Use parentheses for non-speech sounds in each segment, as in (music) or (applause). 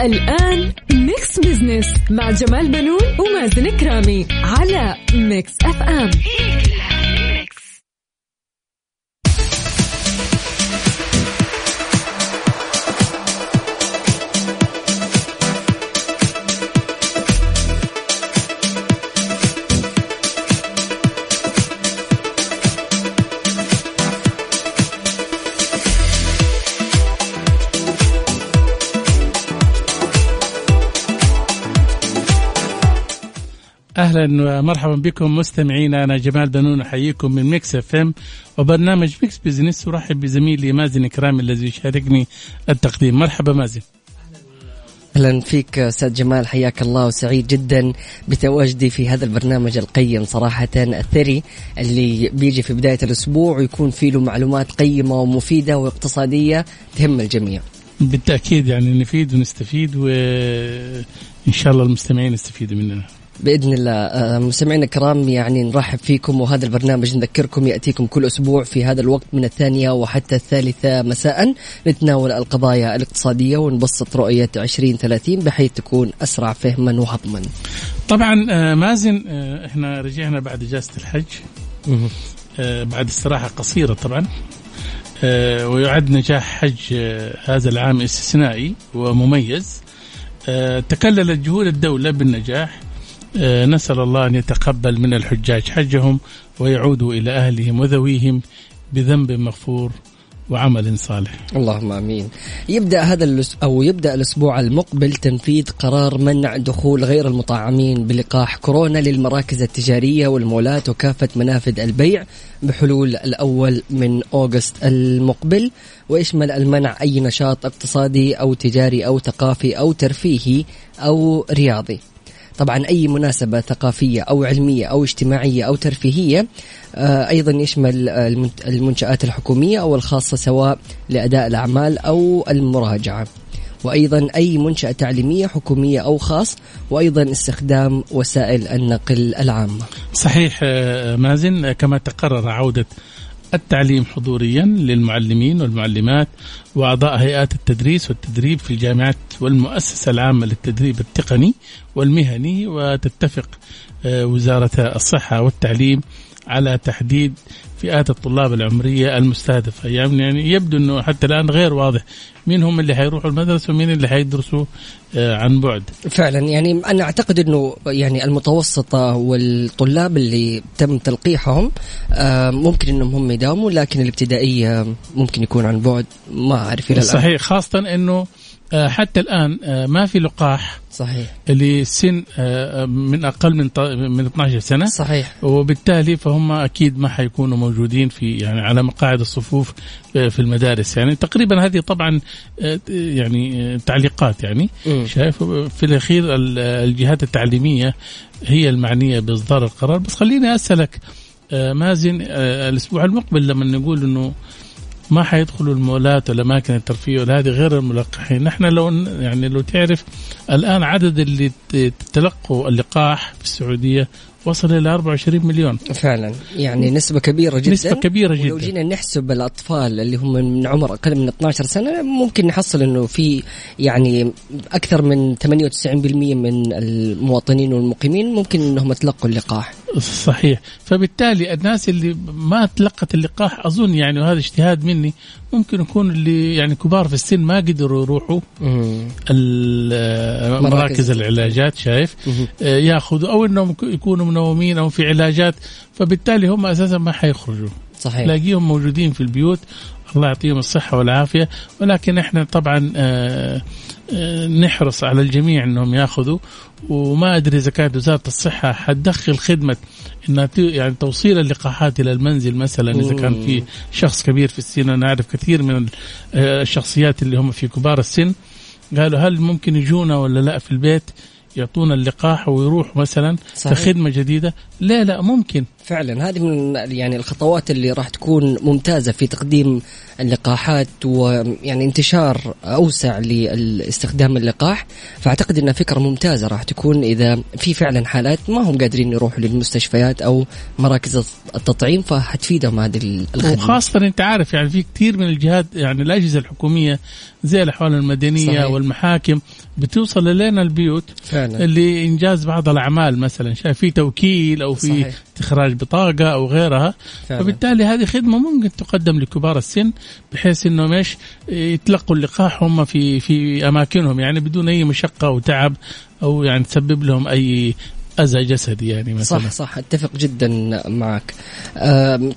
الآن Mix Business مع جمال بنون ومازن كرامي على Mix FM أهلا ومرحبا بكم مستمعينا. أنا جمال بنون أحييكم من Mix FM. وبرنامج Mix Business أرحب بزميلي مازن كرامي الذي يشاركني التقديم. مرحبا مازن. أهلا فيك أستاذ جمال حياك الله وسعيد جدا بتواجدي في هذا البرنامج القيم صراحة الثري اللي بيجي في بداية الأسبوع ويكون فيه له معلومات قيمة ومفيدة واقتصادية تهم الجميع. بالتأكيد يعني نفيد ونستفيد وإن شاء الله المستمعين يستفيدوا مننا. بإذن الله. آه، مستمعينا الكرام يعني نرحب فيكم وهذا البرنامج نذكركم يأتيكم كل أسبوع في هذا الوقت من الثانية وحتى الثالثة مساء نتناول القضايا الاقتصادية ونبسط رؤية 2030 بحيث تكون أسرع فهما وهضما. طبعا آه، مازن آه، إحنا رجعنا بعد إجازة الحج. بعد استراحة قصيرة طبعا. ويعد نجاح حج هذا العام استثنائي ومميز. تكللت جهود الدولة بالنجاح. آه، نسأل الله أن يتقبل من الحجاج حجهم ويعودوا إلى أهلهم وذويهم بذنب مغفور وعمل صالح. اللهم آمين. يبدأ هذا أو يبدأ الأسبوع المقبل تنفيذ قرار منع دخول غير المطعمين بلقاح كورونا للمراكز التجارية والمولات وكافة منافذ البيع بحلول الأول من أوغست المقبل ويشمل المنع أي نشاط اقتصادي أو تجاري أو ثقافي أو ترفيهي أو رياضي. طبعا أي مناسبة ثقافية أو علمية أو اجتماعية أو ترفيهية آه، أيضا يشمل المنشآت الحكومية أو الخاصة سواء لأداء الأعمال أو المراجعة. وأيضا أي منشأة تعليمية حكومية أو خاص وأيضا استخدام وسائل النقل العامة. صحيح آه، مازن كما تقرر عودة التعليم حضوريا للمعلمين والمعلمات وأعضاء هيئات التدريس والتدريب في الجامعات والمؤسسة العامة للتدريب التقني والمهني وتتفق آه، وزارة الصحة والتعليم على تحديد فئات الطلاب العمرية المستهدفة. يعني يعني يبدو أنه حتى الآن غير واضح مين هم اللي حيروحوا المدرسة ومين اللي حيدرسوا آه، عن بعد؟ فعلا يعني أنا أعتقد إنه يعني المتوسطة والطلاب اللي تم تلقيحهم آه، ممكن إنهم هم يداوموا لكن الابتدائية ممكن يكون عن بعد ما أعرف إلى الآن. صحيح خاصة أنه آه، حتى الآن آه، ما في لقاح صحيح. لسن آه، من أقل من من 12 سنة. صحيح. وبالتالي فهم أكيد ما حيكونوا موجودين في يعني على مقاعد الصفوف آه، في المدارس. يعني تقريبا هذه طبعا آه، يعني آه، تعليقات يعني. شايف؟ في الأخير ال- الجهات التعليمية هي المعنية بإصدار القرار. بس خليني أسألك آه، مازن آه، الأسبوع المقبل لما نقول إنه ما حيدخلوا المولات والاماكن الترفيه هذه غير الملقحين، نحن لو يعني لو تعرف الآن عدد اللي تلقوا اللقاح في السعودية وصل إلى 24 مليون. فعلا. يعني نسبة كبيرة جدا. نسبة كبيرة ولو جدا. جينا نحسب الأطفال اللي هم من عمر أقل من 12 سنة ممكن نحصل أنه في يعني أكثر من 98% من المواطنين والمقيمين ممكن أنهم تلقوا اللقاح. صحيح. فبالتالي الناس اللي ما تلقت اللقاح أظن يعني وهذا اجتهاد مني ممكن يكون اللي يعني كبار في السن ما قدروا يروحوا مراكز. العلاجات شايف؟ آه، ياخذوا أو إنهم يك- يكونوا منومين أو في علاجات. فبالتالي هم أساسا ما حيخرجوا. صحيح. تلاقيهم موجودين في البيوت. الله يعطيهم الصحة والعافية. ولكن إحنا طبعا آه، نحرص على الجميع إنهم يأخذوا وما أدري إذا كانت وزارة الصحة حتدخل خدمة إنها يعني توصيل اللقاحات إلى المنزل مثلا إذا كان في شخص كبير في السن أنا أعرف كثير من آه، الشخصيات اللي هم في كبار السن قالوا هل ممكن يجونا ولا لا في البيت يعطونا اللقاح ويروح مثلا صحيح. في خدمه جديدة؟ لا لا ممكن. فعلا. هذه من يعني الخطوات اللي راح تكون ممتازة في تقديم اللقاحات ويعني انتشار أوسع لاستخدام اللقاح. فأعتقد إنها فكرة ممتازة راح تكون إذا في فعلا حالات ما هم قادرين يروحوا للمستشفيات أو مراكز التطعيم فحتفيدهم هذه الخدمة. وخاصة أنت عارف يعني في كثير من الجهات يعني الأجهزة الحكومية زي الأحوال المدنية صحيح. والمحاكم بتوصل لنا البيوت فعلا. اللي إنجاز بعض الأعمال مثلا. شايف في توكيل أو في صحيح. استخراج بطاقة أو غيرها. فعلا. فبالتالي هذه خدمة ممكن تقدم لكبار السن بحيث إنهم إيش؟ يتلقوا اللقاح هم في في أماكنهم يعني بدون أي مشقة أو تعب أو يعني تسبب لهم أي أذى جسدي يعني مثلا. صح صح. أتفق جدا معك.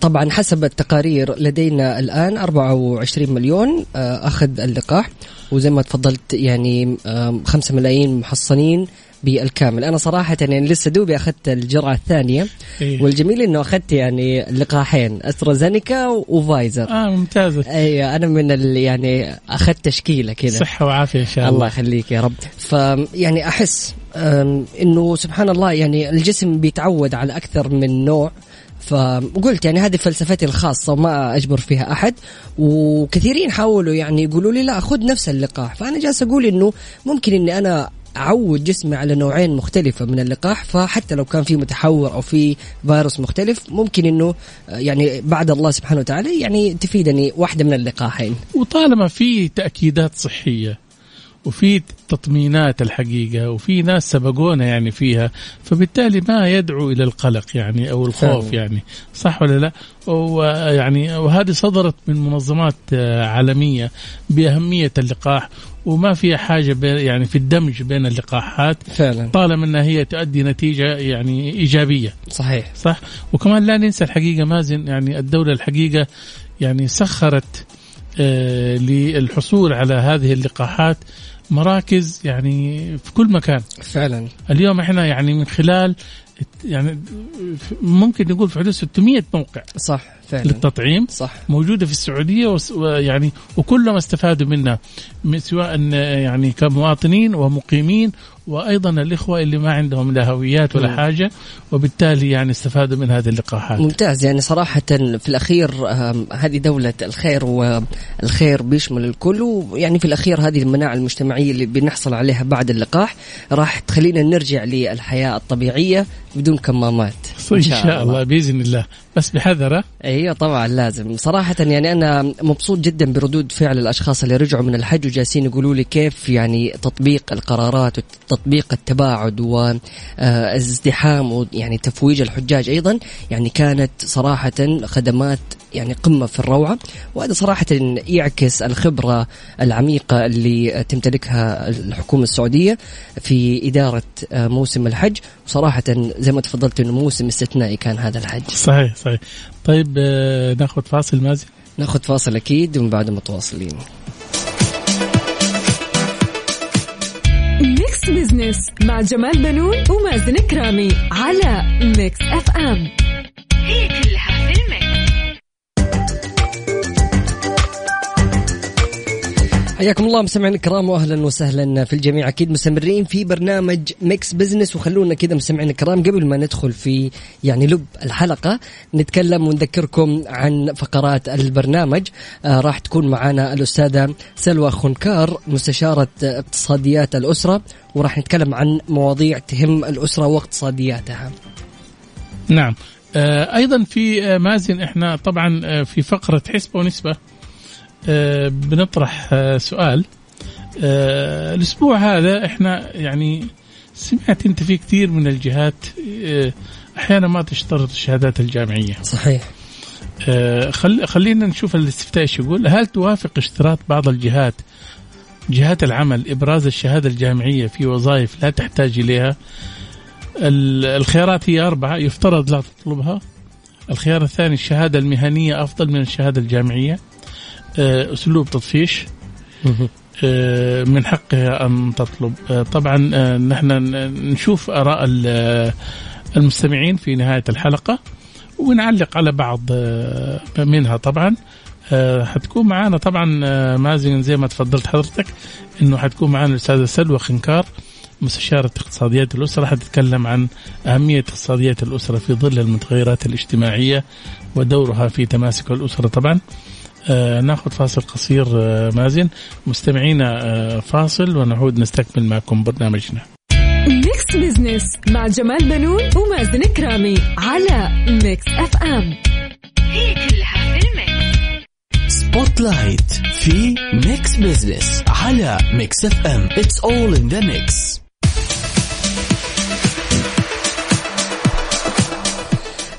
طبعا حسب التقارير لدينا الآن 24 مليون أخذ اللقاح. وزي ما تفضلت يعني 5 ملايين محصنين بالكامل. أنا صراحة يعني لسه دوبي أخذت الجرعة الثانية. إيه. والجميل إنه أخذت يعني لقاحين أسترازينيكا وفايزر. آه ممتازة أيوه أنا من ال يعني أخذت تشكيلة كذا. صحة وعافية إن شاء الله. الله يخليك يا رب. فيعني أحس إنه سبحان الله يعني الجسم بيتعود على أكثر من نوع. فقلت يعني هذه فلسفتي الخاصة وما أجبر فيها أحد. وكثيرين حاولوا يعني يقولوا لي لا خذ نفس اللقاح. فأنا جالس أقول إنه ممكن إني أنا أعود جسمي على نوعين مختلفة من اللقاح فحتى لو كان في متحور أو في فيروس مختلف ممكن إنه آه، يعني بعد الله سبحانه وتعالى يعني تفيدني واحدة من اللقاحين وطالما في تأكيدات صحية وفي تطمينات الحقيقة وفي ناس سبقونا يعني فيها فبالتالي ما يدعو إلى القلق يعني أو الخوف فعلا. يعني صح ولا لا ويعني وهذه صدرت من منظمات آه، عالمية بأهمية اللقاح وما فيها حاجة بين- يعني في الدمج بين اللقاحات فعلا. طالما أنها هي تؤدي نتيجة يعني إيجابية. صحيح. صح؟ وكمان لا ننسى الحقيقة مازن يعني الدولة الحقيقة يعني سخرت آه للحصول على هذه اللقاحات مراكز يعني في كل مكان. فعلا. اليوم إحنا يعني من خلال يعني ممكن نقول في حدود 600 موقع. صح. فعلا. للتطعيم صح. موجودة في السعودية ويعني وكلهم استفادوا منها من- سواء يعني كمواطنين ومقيمين وأيضا الإخوة اللي ما عندهم لا هويات ولا. حاجة وبالتالي يعني استفادوا من هذه اللقاحات. ممتاز. يعني صراحة في الأخير آم، هذه دولة الخير والخير بيشمل الكل ويعني في الأخير هذه المناعة المجتمعية اللي بنحصل عليها بعد اللقاح راح تخلينا نرجع للحياة الطبيعية بدون كمامات. إن شاء الله بإذن الله. بس بحذر ها؟ أيوه طبعا لازم. صراحة يعني أنا مبسوط جدا بردود فعل الأشخاص اللي رجعوا من الحج وجالسين يقولوا لي كيف يعني تطبيق القرارات وتطبيق التباعد والازدحام ويعني تفويج الحجاج. أيضا يعني كانت صراحة خدمات يعني قمة في الروعة وهذا صراحة يعكس الخبرة العميقة اللي تمتلكها الحكومة السعودية في إدارة آه، موسم الحج. وصراحة زي ما تفضلت أنه موسم استثنائي كان هذا الحج. صحيح صحيح. طيب آه، ناخذ فاصل مازن. ناخذ فاصل أكيد ومن بعد متواصلين. Mix Business مع جمال بنون ومازن كرامي على Mix FM هي كلها في ال mix. حياكم الله مستمعينا الكرام واهلا وسهلا في الجميع. أكيد مستمرين في برنامج Mix Business وخلونا كذا مستمعينا الكرام قبل ما ندخل في يعني لب الحلقة نتكلم ونذكركم عن فقرات البرنامج. آه راح تكون معنا الأستاذة سلوى خنكار مستشارة اقتصاديات الأسرة وراح نتكلم عن مواضيع تهم الأسرة واقتصادياتها. نعم. آه، أيضا في آه، مازن إحنا طبعا آه، في فقرة حسبة ونسبة. بنطرح آه، سؤال. آه، الأسبوع هذا إحنا يعني سمعت أنت في كثير من الجهات آه، أحيانا ما تشترط الشهادات الجامعية. صحيح. آه، خل خلينا نشوف الاستفتاء إيش يقول. هل توافق اشتراط بعض الجهات جهات العمل إبراز الشهادة الجامعية في وظائف لا تحتاج إليها؟ ال- الخيارات هي أربعة. يفترض لا تطلبها. الخيار الثاني الشهادة المهنية أفضل من الشهادة الجامعية. آه، أسلوب تطفيش آه، من حقها ان تطلب. آه، طبعا آه، نحن نشوف آراء ال- المستمعين في نهاية الحلقة ونعلق على بعض آه، منها طبعا. آه، حتكون معانا طبعا آه، مازن زي ما تفضلت حضرتك إنه حتكون معانا الأستاذة سلوى خنكار مستشارة اقتصاديات الأسرة حتتكلم عن أهمية اقتصاديات الأسرة في ظل المتغيرات الاجتماعية ودورها في تماسك الأسرة طبعا. آه ناخذ فاصل قصير آه مازن. مستمعينا آه فاصل ونعود نستكمل معكم برنامجنا. Mix Business مع جمال بنون ومازن كرامي على Mix FM هي كلها في ال mix. spotlight في Mix Business على Mix FM it's all in the mix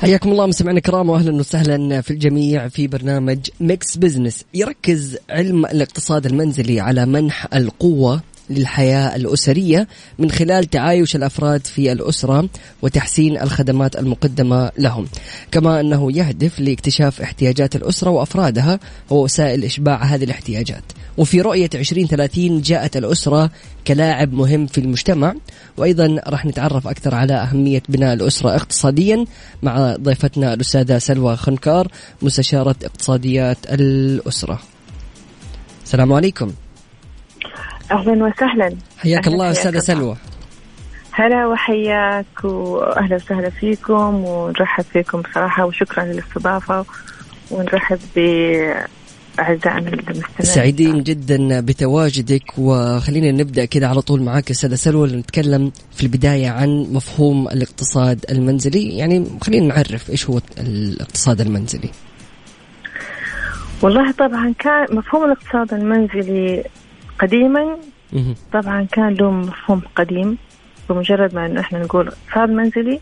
حياكم الله مستمعينا الكرام واهلا وسهلا في الجميع في برنامج Mix Business يركز علم الاقتصاد المنزلي على منح القوة للحياة الأسرية من خلال تعايش الأفراد في الأسرة وتحسين الخدمات المقدمة لهم. كما أنه يهدف لاكتشاف احتياجات الأسرة وأفرادها ووسائل إشباع هذه الاحتياجات. وفي رؤية 2030 جاءت الأسرة كلاعب مهم في المجتمع. وأيضا راح نتعرف أكثر على أهمية بناء الأسرة اقتصاديا مع ضيفتنا الأستاذة سلوى خنكار مستشارة اقتصاديات الأسرة. السلام عليكم. أهلا وسهلا. حياك الله أستاذة سلوى. هلا وحياك واهلا وسهلا فيكم ونرحب فيكم بصراحة وشكرا للاستضافة ونرحب باعزائنا المستمعين سعيدين جدا بتواجدك وخلينا نبدأ كذا على طول معاك أستاذة سلوى نتكلم في البداية عن مفهوم الاقتصاد المنزلي. يعني خلينا نعرف إيش هو الاقتصاد المنزلي. والله طبعا كان مفهوم الاقتصاد المنزلي قديما طبعا كان له مفهوم قديم بمجرد ما إنه إحنا نقول اقتصاد منزلي.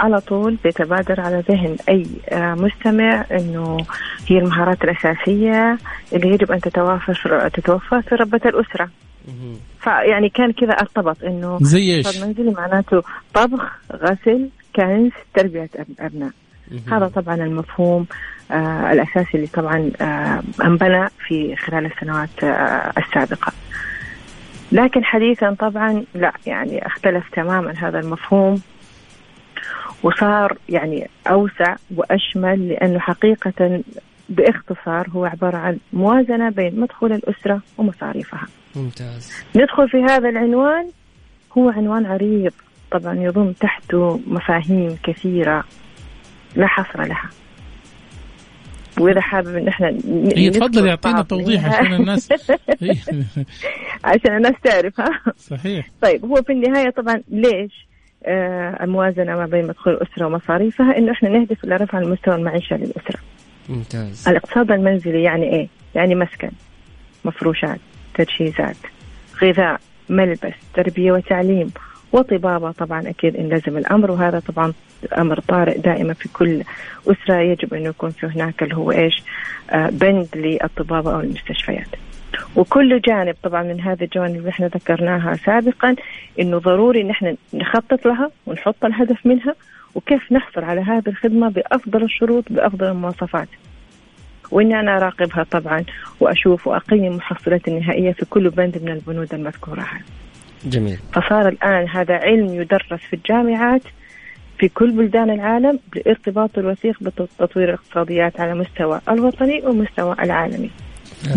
على طول بيتبادر على ذهن أي آه مستمع إنه هي المهارات الأساسية اللي يجب أن تتوافر تتوفر في ربة الأسرة. فيعني كان كذا ارتبط إنه زي إيش؟ منزلي معناته طبخ، غسل، كنز، تربية أبناء. هذا طبعا المفهوم آه الأساسي اللي طبعا آه انبنى في خلال السنوات آه السابقة لكن حديثا طبعا لا يعني اختلف تماما هذا المفهوم وصار يعني أوسع وأشمل لأنه حقيقة باختصار هو عبارة عن موازنة بين مدخول الأسرة ومصاريفها. ممتاز. ندخل في هذا العنوان. هو عنوان عريض. طبعا يضم تحته مفاهيم كثيرة لا حصر لها. وإذا حابب إن إحنا هي تفضل يعطينا توضيح عشان الناس (laughs) عشان الناس تعرف ها؟ صحيح. طيب هو في النهاية طبعا ليش آه الموازنة ما بين مدخول الاسره ومصاريفها إنه إحنا نهدف إلى رفع المستوى المعيشة للأسرة. ممتاز. الاقتصاد المنزلي يعني إيه؟ يعني مسكن مفروشات تجهيزات غذاء ملبس تربية وتعليم وطبابة. طبعا أكيد إن لزم الأمر وهذا طبعا أمر طارئ دائما في كل أسرة. يجب أن يكون في هناك اللي هو إيش؟ آه بند للطبابة أو المستشفيات وكل جانب طبعا من هذه الجوانب اللي إحنا ذكرناها سابقا إنه ضروري إن إحنا نخطط لها ونحط الهدف منها وكيف نحصل على هذه الخدمة بأفضل الشروط بأفضل المواصفات. وإني أنا أراقبها طبعا وأشوف وأقيم المحصلات النهائية في كل بند من البنود المذكورة هذه. جميل فصار الآن هذا علم يدرس في الجامعات في كل بلدان العالم لارتباط الوثيق بتطوير الاقتصاديات على مستوى الوطني ومستوى العالمي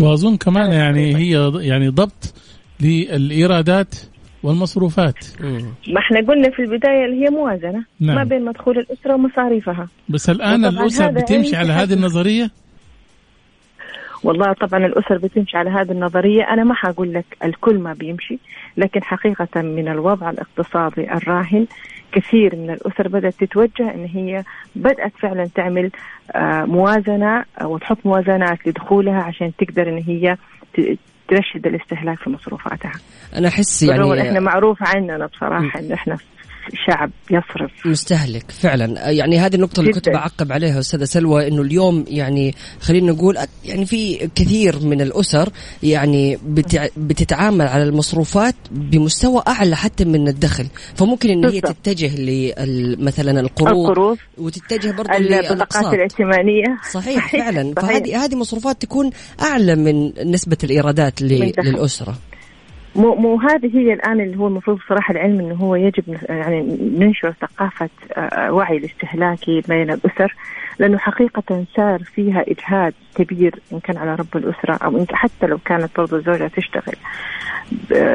وأظن كمان يعني هي يعني ضبط للإيرادات والمصروفات. ما إحنا قلنا في البداية اللي هي موازنة نعم. ما بين مدخول الأسرة ومصاريفها. بس الآن الأسر بتمشي على هذه. النظرية؟ والله طبعا الأسر بتمشي على هذه النظرية. أنا ما حقول لك الكل ما بيمشي لكن حقيقة من الوضع الاقتصادي الراهن كثير من الأسر بدأت تتوجه إن هي بدأت فعلا تعمل آه، موازنة وتحط موازنات لدخولها عشان تقدر إن هي ترشد الاستهلاك في مصروفاتها. أنا أحس يعني إحنا معروف عننا بصراحة إن إحنا شعب يصرف مستهلك فعلا يعني هذه النقطة اللي كنت. بعقب عليها أستاذة سلوى إنه اليوم يعني خلينا نقول يعني في كثير من الأسر يعني بتتعامل على المصروفات بمستوى أعلى حتى من الدخل فممكن إن هي. تتجه مثلا القروض القروض وتتجه برضه البطاقات للأقساط الائتمانية صحيح فعلا صحيح. فهذه هذه مصروفات تكون أعلى من نسبة الإيرادات. للأسرة مو مو هذه هي الآن اللي هو المفروض صراحة العلم إنه هو يجب يعني ننشر ثقافة آه، وعي الاستهلاكي بين الأسر لأنه حقيقة صار فيها إجهاد كبير إن كان على رب الأسرة أو إن حتى لو كانت برضو الزوجة تشتغل.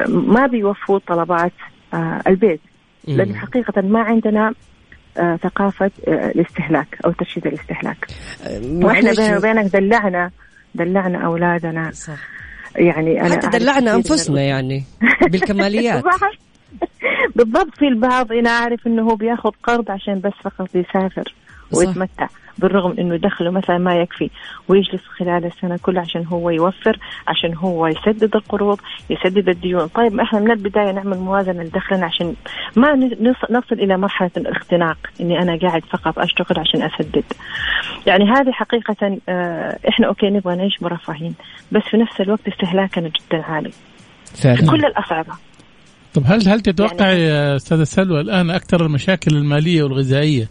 ما بيوفوا طلبات آه، البيت لأنه حقيقة ما عندنا آه، ثقافة آه، الاستهلاك أو ترشيد الاستهلاك. وإحنا. بيني وبينك دلعنا دلعنا أولادنا. صح. يعني أنا حتى دلعنا أنفسنا يعني (laughs) بالكماليات. بالضبط في البعض أنا أعرف إنه هو بياخذ قرض عشان بس فقط يسافر صح. ويتمتع بالرغم إنه دخله مثلا ما يكفي ويجلس خلال السنة كلها عشان هو يوفر عشان هو يسدد القروض يسدد الديون. طيب إحنا من البداية نعمل موازنة لدخلنا عشان ما نص- نصل إلى مرحلة الاختناق إني أنا قاعد فقط أشتغل عشان أسدد. يعني هذه حقيقة آه، إحنا أوكي نبغى نعيش مرفهين بس في نفس الوقت استهلاكنا جدا عالي. في كل الأصعدة. طب هل هل تتوقع يعني- يا أستاذة سلوى الآن أكثر المشاكل المالية والغذائية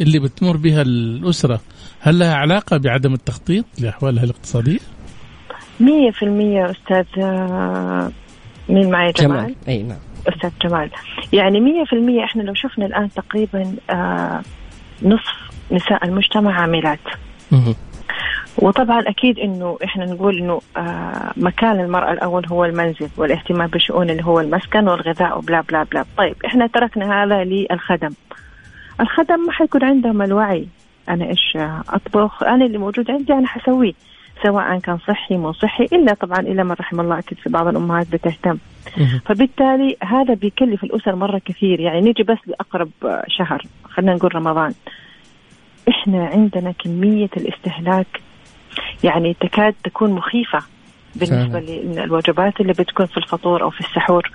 اللي بتمر بها الأسرة هل لها علاقة بعدم التخطيط لأحوالها الاقتصادية؟ مية في المية أستاذ آه، مين معي جمال, جمال. أي نعم. أستاذ جمال. يعني مية في المية إحنا لو شفنا الآن تقريبا آه، نصف نساء المجتمع عاملات. وطبعا أكيد إنه إحنا نقول إنه آه، مكان المرأة الأول هو المنزل والاهتمام بشؤون اللي هو المسكن والغذاء وبلا بلا بلا. طيب إحنا تركنا هذا للخدم. الخدم ما حيكون عندهم الوعي. أنا إيش آه، أطبخ؟ أنا اللي موجود عندي أنا حسويه. سواء كان صحي مو صحي إلا طبعا إلى من رحم الله أكيد في بعض الأمهات بتهتم. فبالتالي هذا بيكلف الأسر مرة كثير. يعني نيجي بس لأقرب آه، شهر خلينا نقول رمضان. إحنا عندنا كمية الاستهلاك يعني تكاد تكون مخيفة بالنسبة للوجبات اللي بتكون في الفطور أو في السحور.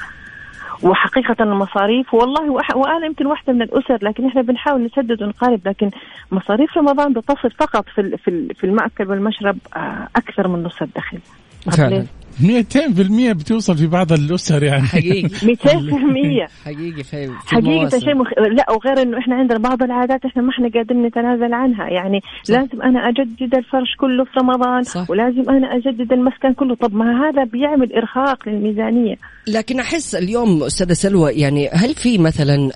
وحقيقة المصاريف والله وأنا يمكن واحدة من الأسر لكن إحنا بنحاول نسدد ونقارب لكن مصاريف رمضان بتصل فقط في في المأكل والمشرب آه، أكثر من نص الدخل. فعلا. 200% بتوصل في بعض الأسر يعني. حقيقي. (laughs) 200% حقيقي في مواسم. شيء مخ... لا وغير إنه إحنا عندنا بعض العادات إحنا ما إحنا قادرين نتنازل عنها. يعني صح. لازم أنا أجدد الفرش كله في رمضان صح. ولازم أنا أجدد المسكن كله. طب ما هذا بيعمل إرهاق للميزانية. لكن أحس اليوم أستاذة سلوى يعني هل في مثلا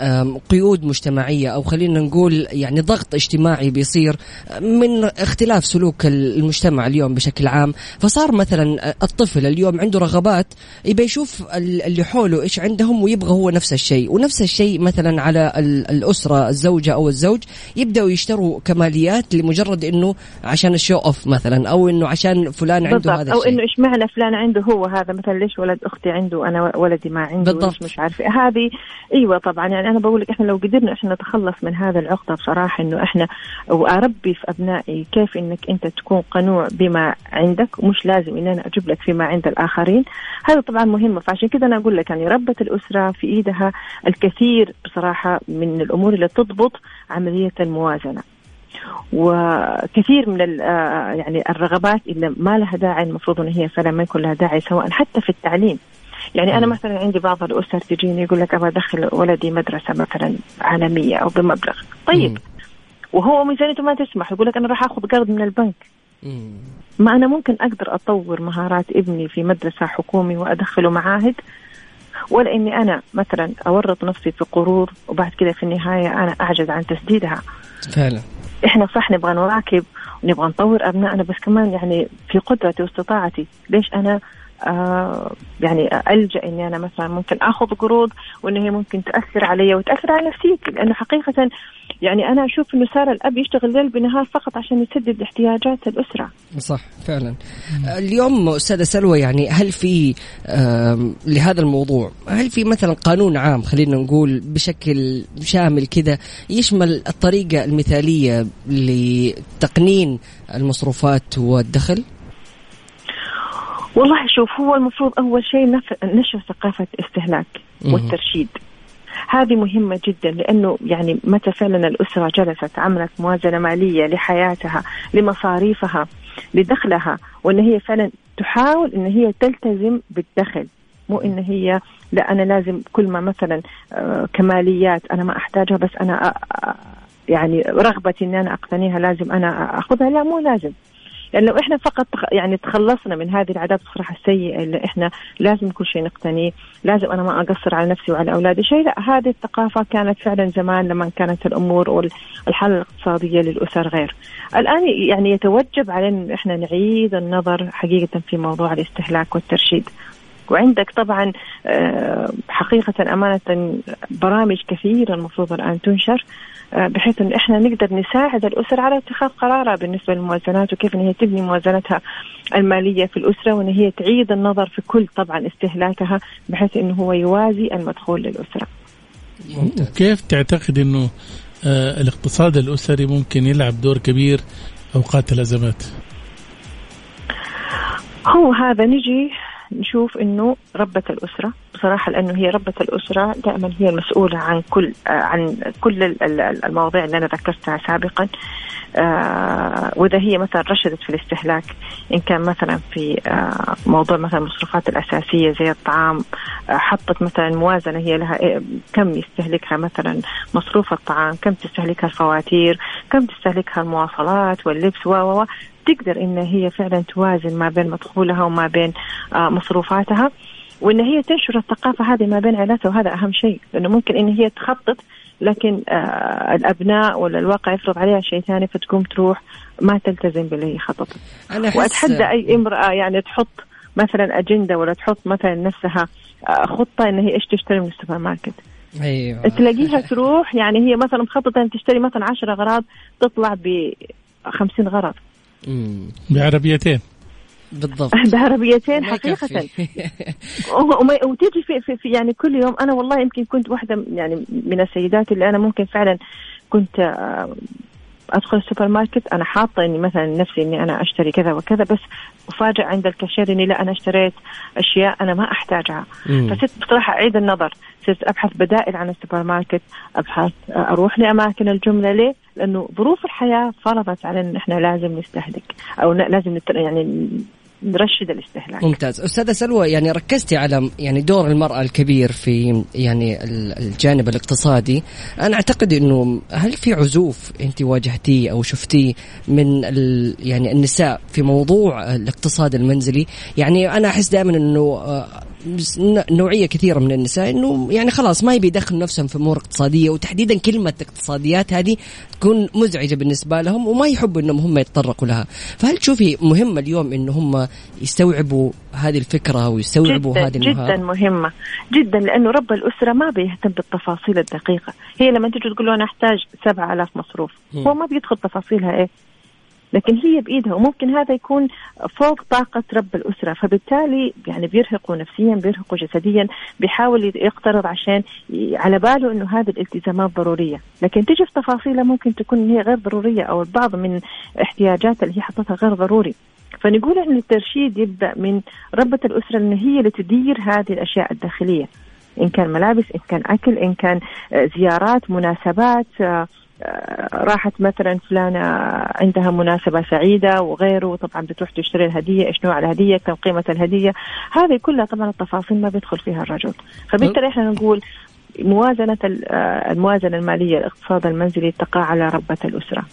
قيود مجتمعية؟ أو خلينا نقول يعني ضغط اجتماعي بيصير من اختلاف سلوك المجتمع اليوم بشكل عام؟ فصار مثلا الطفل اليوم عنده رغبات يبي يشوف ال- اللي حوله إيش عندهم ويبغى هو نفس الشيء. ونفس الشيء مثلا على ال- الأسرة الزوجة أو الزوج يبدأوا يشتروا كماليات لمجرد إنه عشان الشو أوف مثلا أو إنه عشان فلان عنده بالضبط. هذا أو الشيء. إنه إيش معنى فلان عنده هو هذا؟ مثلا ليش ولد أختي عنده وأنا ولدي ما عنده؟ بالضبط. مش عارفة. هذه إيوه طبعا. يعني أنا بقول لك إحنا لو قدرنا إحنا نتخلص من هذا العقدة بصراحة إنه إحنا وأربي في أبنائي كيف إنك أنت تكون قنوع بما عندك ومش لازم إن أنا أجيب لك فيما عند الآخرين. هذا طبعا مهمه فعشان كذا أنا أقول لك يعني ربة الأسرة في إيدها الكثير بصراحة من الأمور اللي تضبط عملية الموازنة. وكثير من آه، يعني الرغبات اللي ما لها داعي المفروض إن هي فعلا ما يكون لها داعي سواء حتى في التعليم. يعني أنا مثلا عندي بعض الأسر تجيني يقول لك أبغى أدخل ولدي مدرسة مثلا عالمية أو بمبلغ. طيب. وهو ميزانيته ما تسمح يقول لك أنا راح آخذ قرض من البنك. ما أنا ممكن أقدر أطور مهارات ابني في مدرسة حكومي وأدخله معاهد ولا إني أنا مثلا أورط نفسي في قروض وبعد كذا في النهاية أنا أعجز عن تسديدها. فعلا. إحنا صح نبغى نواكب ونبغى نطور أبنائنا بس كمان يعني في قدرتي واستطاعتي. ليش أنا آه يعني ألجأ إني أنا مثلا ممكن آخذ قروض وإن هي ممكن تأثر علي وتأثر على نفسيتي؟ لأنه حقيقه يعني أنا أشوف إنه صار الأب يشتغل ليل بنهار فقط عشان يسدد احتياجات الأسرة. صح فعلا. اليوم أستاذة سلوى يعني هل في لهذا الموضوع هل في مثلا قانون عام خلينا نقول بشكل شامل كذا يشمل الطريقة المثالية لتقنين المصروفات والدخل؟ والله شوف هو المفروض أول شيء نشر ثقافة استهلاك. والترشيد. هذه مهمة جدا لأنه يعني متى فعلا الأسرة جلست عملت موازنة مالية لحياتها لمصاريفها لدخلها وأن هي فعلا تحاول أن هي تلتزم بالدخل مو إن هي لا أنا لازم كل ما مثلا آه، كماليات أنا ما أحتاجها بس أنا آه، آه، يعني رغبتي إني أنا أقتنيها لازم أنا أخذها لا مو لازم. لو إحنا فقط يعني تخلصنا من هذه العادات الصراحه السيئة اللي إحنا لازم كل شيء نقتنيه، لازم أنا ما أقصر على نفسي وعلى أولادي شيء، لا هذه الثقافة كانت فعلا زمان لما كانت الأمور والحالة الاقتصادية للأسر غير. الآن يعني يتوجب علينا إحنا نعيد النظر حقيقة في موضوع الاستهلاك والترشيد. وعندك طبعا آه، حقيقة أمانة برامج كثيرة المفروض الآن تنشر بحيث أن إحنا نقدر نساعد الأسر على اتخاذ قرارها بالنسبة للموازنات وكيف أن هي تبني موازنتها المالية في الأسرة وأن هي تعيد النظر في كل طبعا استهلاكها بحيث أنه هو يوازي المدخول للأسرة. كيف تعتقد أنه آه، الاقتصاد الأسري ممكن يلعب دور كبير أوقات الأزمات؟ هو هذا نجي نشوف إنه ربة الأسرة. بصراحة لأنه هي ربة الأسرة دائما هي المسؤولة عن كل عن كل المواضيع اللي أنا ذكرتها سابقا. آه وإذا هي مثلا رشدت في الاستهلاك إن كان مثلا في آه موضوع مثلا المصروفات الأساسية زي الطعام آه حطت مثلا موازنة هي لها إيه كم يستهلكها مثلا مصروف الطعام كم تستهلكها الفواتير كم تستهلكها المواصلات واللبس و تقدر إن هي فعلا توازن ما بين مدخولها وما بين مصروفاتها. وإن هي تنشر الثقافة هذه ما بين عائلاتها وهذا أهم شيء لأنه ممكن إن هي تخطط لكن آه الأبناء ولا الواقع يفرض عليها شيء ثاني فتقوم تروح ما تلتزم باللي هي خططت وأتحدى أي امرأة يعني تحط مثلا أجندة ولا تحط مثلا نفسها آه خطة إن هي إيش تشتري من السوبر ماركت؟ أيوه. تلاقيها تروح يعني هي مثلا مخططة إن تشتري مثلا 10 اغراض تطلع ب 50 غرض بعربيتين. بالضبط. (laughs) بعربيتين حقيقة. (laughs) وتيجي في, في, في يعني كل يوم. أنا والله يمكن كنت واحدة يعني من السيدات اللي أنا ممكن فعلا كنت آه، أدخل السوبر ماركت أنا حاطة إني مثلا نفسي إني أنا أشتري كذا وكذا بس افاجئ عند الكاشير إني لا أنا اشتريت أشياء أنا ما أحتاجها. فصرت بصراحه أعيد النظر. صرت أبحث بدائل عن السوبر ماركت ابحث أروح لأماكن الجملة. ليه؟ لأنه ظروف الحياة فرضت علينا إن إحنا لازم نستهلك أو لازم يعني نرشد الاستهلاك. ممتاز. أستاذة سلوى يعني ركزتي على يعني دور المرأة الكبير في يعني الجانب الاقتصادي. أنا أعتقد إنه هل في عزوف أنت واجهتيه أو شفتيه من يعني النساء في موضوع الاقتصاد المنزلي؟ يعني أنا أحس دائما إنه آه، نوعية كثيرة من النساء إنه يعني خلاص ما يبي يدخل نفسهم في أمور اقتصادية وتحديدا كلمة اقتصاديات هذه تكون مزعجة بالنسبة لهم وما يحبوا إنهم هم يتطرقوا لها، فهل تشوفي مهم اليوم إنه هم يستوعبوا هذه الفكرة ويستوعبوا جداً هذه المهارة؟ جدا مهمة جدا لأنه رب الأسرة ما بيهتم بالتفاصيل الدقيقة، هي لما تجي تقول له أنا أحتاج 7000 مصروف، هو ما بيدخل تفاصيلها إيه؟ لكن هي بإيدها وممكن هذا يكون فوق طاقة رب الأسرة. فبالتالي يعني بيرهقوا نفسيا بيرهقوا جسديا بيحاول يقترض عشان على باله إنه هذه الالتزامات ضرورية. لكن تجي في تفاصيلها ممكن تكون هي غير ضرورية أو البعض من احتياجات اللي هي حطتها غير ضروري. فنقول إن الترشيد يبدأ من ربة الأسرة إن هي اللي تدير هذه الأشياء الداخلية. إن كان ملابس إن كان أكل إن كان زيارات مناسبات آه، راحت مثلا فلانة عندها مناسبة سعيدة وغيره طبعا بتروح تشتري الهدية إيش نوع الهدية كم قيمة الهدية. هذه كلها طبعا التفاصيل ما بيدخل فيها الرجل. فبالتالي إحنا نقول موازنة آه، الموازنة المالية الاقتصاد المنزلي تقع على ربة الأسرة.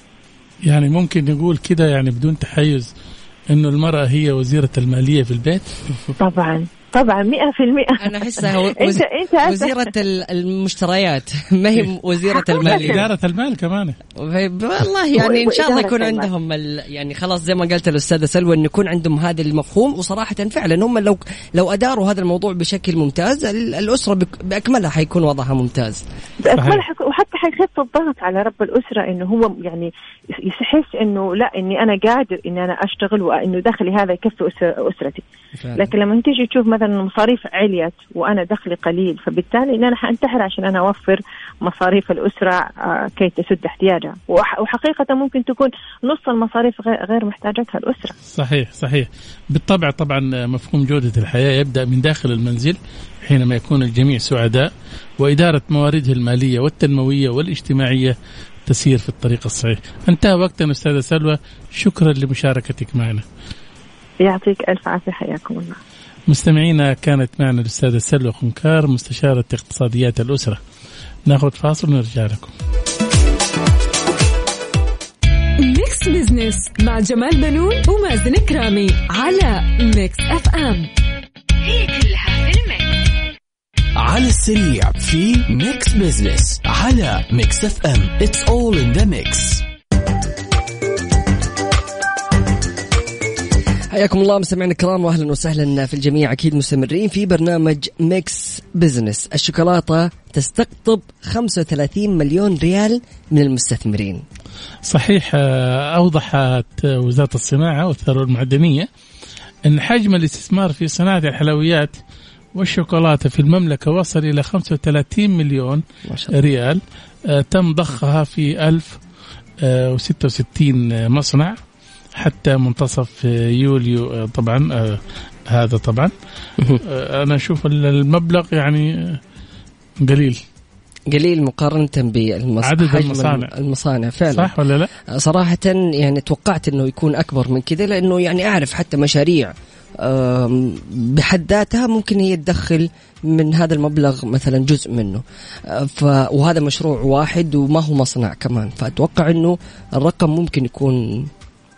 يعني ممكن نقول كده يعني بدون تحيز إنه المرأة هي وزيرة المالية في البيت؟ طبعا. طبعا 100% أنا احسها (laughs) وز... إنت انت وزيرة المشتريات. (laughs) ما هي وزيرة المال. إدارة المال كمان. والله يعني إن شاء الله يكون عندهم ال... يعني خلاص زي ما قالت الأستاذة سلوى انه يكون عندهم هذا المفهوم. وصراحة فعلا هم لو لو أداروا هذا الموضوع بشكل ممتاز الأسرة بأكملها حيكون وضعها ممتاز. بأكملها وحتى حيخف الضغط على رب الأسرة إنه هو يعني يحس إنه لا إني أنا قادر إني أنا أشتغل وإنه دخلي هذا يكفي أسرتي. لكن لما تيجي تشوف مثلا المصاريف عليت وأنا دخلي قليل فبالتالي ان أنا حانتحر عشان أنا أوفر مصاريف الأسرة آه، كي تسد احتياجها. وحقيقة ممكن تكون نص المصاريف غير محتاجتها الأسرة. صحيح صحيح. بالطبع طبعا مفهوم جودة الحياة يبدأ من داخل المنزل. حينما يكون الجميع سعداء وإدارة مواردها المالية والتنموية والاجتماعية تسير في الطريق الصحيح. انتهى وقتنا أستاذة سلوى شكرا لمشاركتك معنا. يعطيك ألف عافية حياكم الله. مستمعينا كانت معنا الأستاذة سلوى خنكار مستشارة اقتصاديات الأسرة ناخذ فاصل ونرجع لكم Mix Business مع جمال بنون ومازن كرامي على Mix FM هي كلها في ال mix على السريع في Mix Business على Mix FM it's all in the mix حياكم الله مستمعينا الكرام واهلا وسهلا في الجميع. أكيد مستمرين في برنامج Mix Business الشوكولاتة تستقطب 35 مليون ريال من المستثمرين. صحيح آه، أوضحت وزارة الصناعة والثروة المعدنية إن حجم الاستثمار في صناعة الحلويات والشوكولاتة في المملكة وصل إلى 35 مليون ريال. آه، تم ضخها في 1066 مصنع حتى منتصف يوليو آه، طبعا آه، هذا طبعا. آه، أنا أشوف المبلغ يعني آه، قليل. قليل مقارنة بالمصانع عدد المصانع. المصانع فعلا. صح ولا لا؟ صراحة يعني توقعت إنه يكون أكبر من كذا لأنه يعني أعرف حتى مشاريع بحد ذاتها ممكن هي تدخل من هذا المبلغ مثلا جزء منه. آه، ف وهذا مشروع واحد وما هو مصنع كمان. فأتوقع إنه الرقم ممكن يكون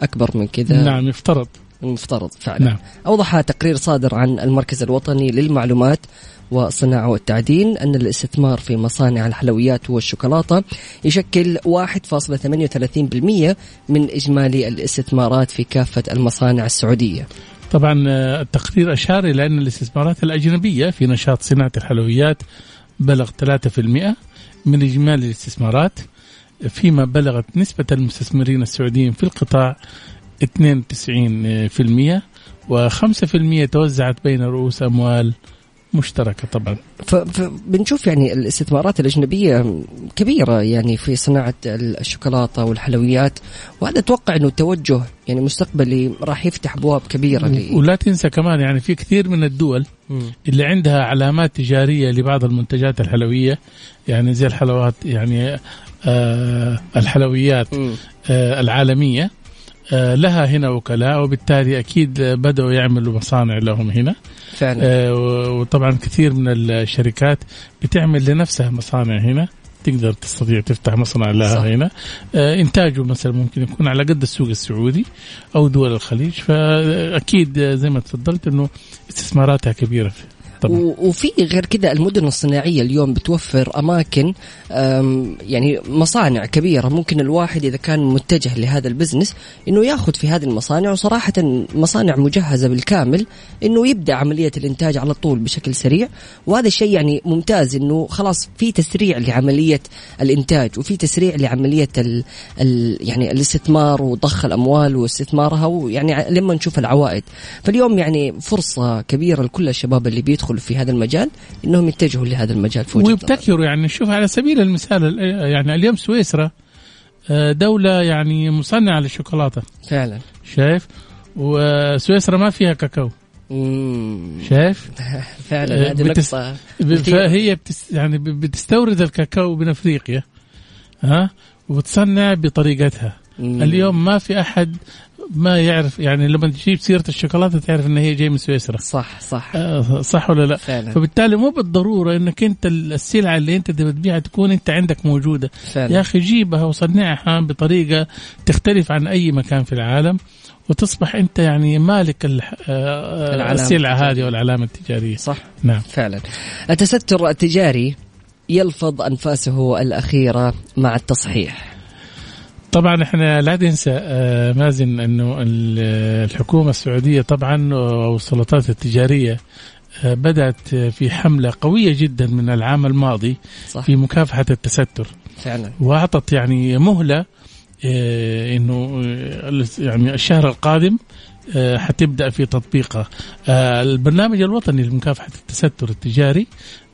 أكبر من كذا. نعم يفترض. المفترض فعلا. نعم. أوضح تقرير صادر عن المركز الوطني للمعلومات والصناعة والتعدين أن الاستثمار في مصانع الحلويات والشوكولاتة يشكل 1.38% من إجمالي الاستثمارات في كافة المصانع السعودية. طبعا آه، التقرير أشار إلى أن الاستثمارات الأجنبية في نشاط صناعة الحلويات بلغ 3% من إجمالي الاستثمارات فيما بلغت نسبة المستثمرين السعوديين في القطاع 92% و5% توزعت بين رؤوس أموال مشتركة طبعا. فبنشوف يعني الاستثمارات الأجنبية كبيرة يعني في صناعة الشوكولاتة والحلويات وهذا أتوقع أنه توجه يعني مستقبلي راح يفتح أبواب كبيرة ل- ولا تنسى كمان يعني في كثير من الدول اللي عندها علامات تجارية لبعض المنتجات الحلوية يعني زي الحلوات يعني آه الحلويات. آه العالمية. آه لها هنا وكلاء وبالتالي أكيد بدأوا يعملوا مصانع لهم هنا. فعلا. آه وطبعا كثير من الشركات بتعمل لنفسها مصانع هنا. تقدر تستطيع تفتح مصنع لها صح. هنا. آه إنتاجه مثلا ممكن يكون على قد السوق السعودي أو دول الخليج. فأكيد آه، زي ما تفضلت إنه استثماراتها كبيرة. طبعا. وفي غير كذا المدن الصناعية اليوم بتوفر أماكن أم، يعني مصانع كبيرة. ممكن الواحد إذا كان متجه لهذا البزنس إنه ياخذ في هذه المصانع وصراحة مصانع مجهزة بالكامل إنه يبدأ عملية الإنتاج على طول بشكل سريع. وهذا الشيء يعني ممتاز إنه خلاص في تسريع لعملية الإنتاج وفي تسريع لعملية ال ال يعني الاستثمار وضخ الأموال واستثمارها ويعني لما نشوف العوائد. فاليوم يعني فرصة كبيرة لكل الشباب اللي بيدخلوا في هذا المجال إنهم يتجهوا لهذا المجال في. ويبتكروا يعني شوف على سبيل المثال ال- يعني اليوم سويسرا آه، دولة يعني مصنعة للشوكولاتة فعلا شايف وسويسرا ما فيها كاكاو مم. شايف (laughs) فعلا آه، هذه بتس- نقطة. فهي بتس يعني بتستورد الكاكاو من أفريقيا ها وتصنع بطريقتها مم. اليوم ما في أحد ما يعرف يعني لما تجيب سيرة الشوكولاتة تعرف إن هي جاية من سويسرا. صح صح. آه، صح ولا لا؟ فعلا. فبالتالي مو بالضرورة إنك أنت السلعة اللي أنت تبي تبيعها تكون أنت عندك موجودة. فعلا. يا أخي جيبها وصنعها بطريقة تختلف عن أي مكان في العالم وتصبح أنت يعني مالك ال- آه، العلامة السلعة. هذه والعلامة التجارية. صح. نعم. فعلا. التستر التجاري يلفظ أنفاسه الأخيرة مع التصحيح. طبعا إحنا لا ننسى آه، مازن إنه ال- الحكومة السعودية طبعا والسلطات التجارية آه، بدأت في حملة قوية جدا من العام الماضي صح. في مكافحة التستر. فعلا. وأعطت يعني مهلة آه، إنه آه، يعني الشهر القادم آه، حتبدأ في تطبيقها. آه، البرنامج الوطني لمكافحة التستر التجاري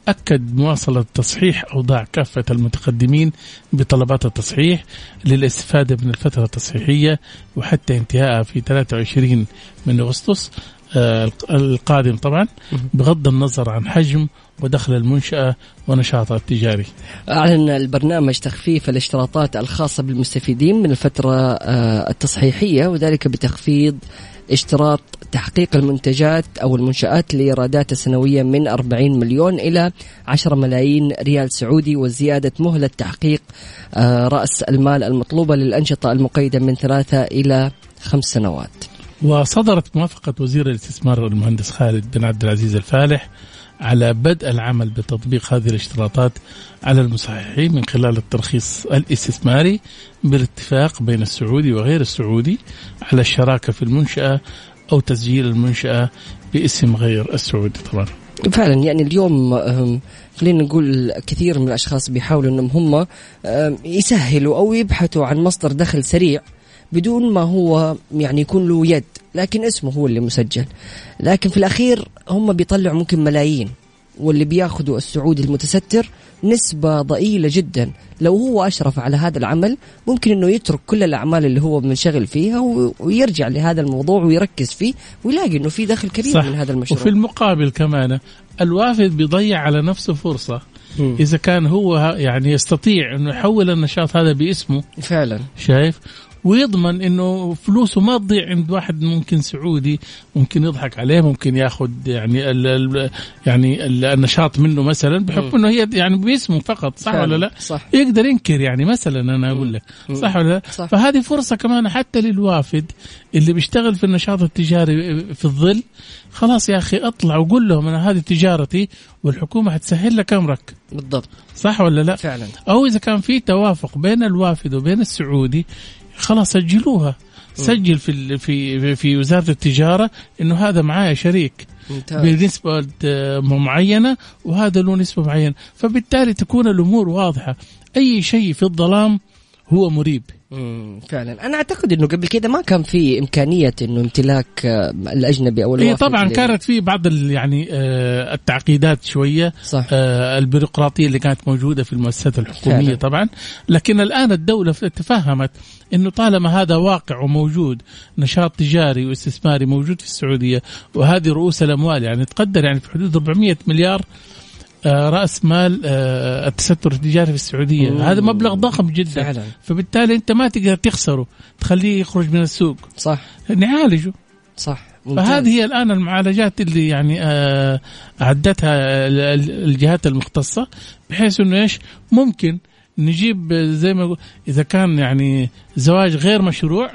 اكد مواصلة تصحيح أوضاع كافة المتقدمين بطلبات التصحيح للاستفادة من الفترة التصحيحية وحتى انتهائها في 23 من أغسطس آه، القادم طبعا بغض النظر عن حجم ودخل المنشأة ونشاطها التجاري. أعلن البرنامج تخفيف الاشتراطات الخاصة بالمستفيدين من الفترة آه، التصحيحية وذلك بتخفيض اشتراط تحقيق المنتجات أو المنشآت لإيراداتها سنويا من 40 مليون إلى 10 ملايين ريال سعودي وزيادة مهلة تحقيق آه، رأس المال المطلوبة للأنشطة المقيدة من ثلاثة إلى خمس سنوات. وصدرت موافقة وزير الاستثمار المهندس خالد بن عبد العزيز الفالح على بدء العمل بتطبيق هذه الاشتراطات على المصححين من خلال الترخيص الاستثماري بالاتفاق بين السعودي وغير السعودي على الشراكة في المنشأة أو تسجيل المنشأة باسم غير السعودي. طبعا. فعلا يعني اليوم خلينا نقول كثير من الأشخاص بيحاولوا إنهم هم يسهلوا أو يبحثوا عن مصدر دخل سريع بدون ما هو يعني يكون له يد لكن اسمه هو اللي مسجل. لكن في الأخير هم بيطلعوا ممكن ملايين واللي بياخذوا السعودي المتستر نسبة ضئيلة جدا. لو هو أشرف على هذا العمل ممكن أنه يترك كل الأعمال اللي هو منشغل فيها ويرجع لهذا الموضوع ويركز فيه ويلاقي أنه في دخل كبير صح. من هذا المشروع. وفي المقابل كمان الوافد بيضيع على نفسه فرصة. مم. إذا كان هو يعني يستطيع أنه يحول النشاط هذا باسمه. فعلا. شايف؟ ويضمن إنه فلوسه ما تضيع عند واحد ممكن سعودي ممكن يضحك عليه ممكن ياخذ يعني ال ال يعني ال النشاط منه مثلا بحكم إنه هي يعني باسمه فقط صح. ولا لا؟ صح يقدر ينكر يعني مثلا أنا أقول لك صح ولا لا؟ صح. فهذه فرصة كمان حتى للوافد اللي بيشتغل في النشاط التجاري في الظل خلاص يا أخي اطلع وقول لهم أنا هذه تجارتي والحكومة حتسهل لك أمرك بالضبط صح ولا لا؟ فعلا أو إذا كان في توافق بين الوافد وبين السعودي خلاص سجلوها. سجل في ال- في في- وزارة التجارة إنه هذا معايا شريك. ممتاز. بنسبة آه، معينة وهذا له نسبة معينة. فبالتالي تكون الأمور واضحة. أي شيء في الظلام هو مريب. مم، فعلا. أنا أعتقد إنه قبل كده ما كان في إمكانية إنه امتلاك آه، الأجنبي أو الوافد طبعا لل- كانت في بعض ال- يعني آه، التعقيدات شوية صح. آه، البيروقراطية اللي كانت موجودة في المؤسسات الحكومية فعلا. طبعا. لكن الآن الدولة تفهمت إنه طالما هذا واقع وموجود نشاط تجاري واستثماري موجود في السعودية وهذه رؤوس الأموال يعني تقدر يعني في حدود 400 مليار رأس مال آه، التستر التجاري في السعودية. مم. هذا مبلغ ضخم جدا. فعلا. فبالتالي أنت ما تقدر تخسره. تخليه يخرج من السوق. صح. نعالجه. صح. ممتاز. فهذه هي الآن المعالجات اللي يعني آه، أعدتها ال- ال- الجهات المختصة بحيث إنه إيش؟ ممكن نجيب زي ما إذا كان يعني زواج غير مشروع.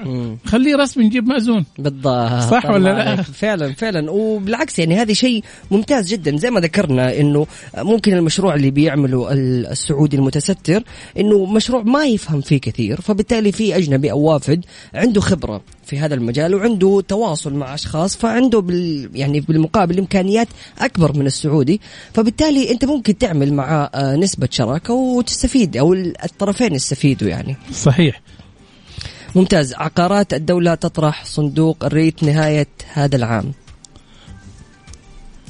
خليه رسمي نجيب مأذون بالضبط. صح ولا لا؟ (laughs) فعلا فعلا. وبالعكس يعني هذا شيء ممتاز جدا. زي ما ذكرنا إنه ممكن المشروع اللي بيعمله ال- السعودي المتستر إنه مشروع ما يفهم فيه كثير فبالتالي في أجنبي أو وافد عنده خبرة. في هذا المجال وعنده تواصل مع أشخاص فعنده بال يعني بالمقابل إمكانيات أكبر من السعودي. فبالتالي أنت ممكن تعمل مع آه، نسبة شراكة وتستفيد أو الطرفين يستفيدوا يعني. صحيح. ممتاز. عقارات الدولة تطرح صندوق الريت نهاية هذا العام.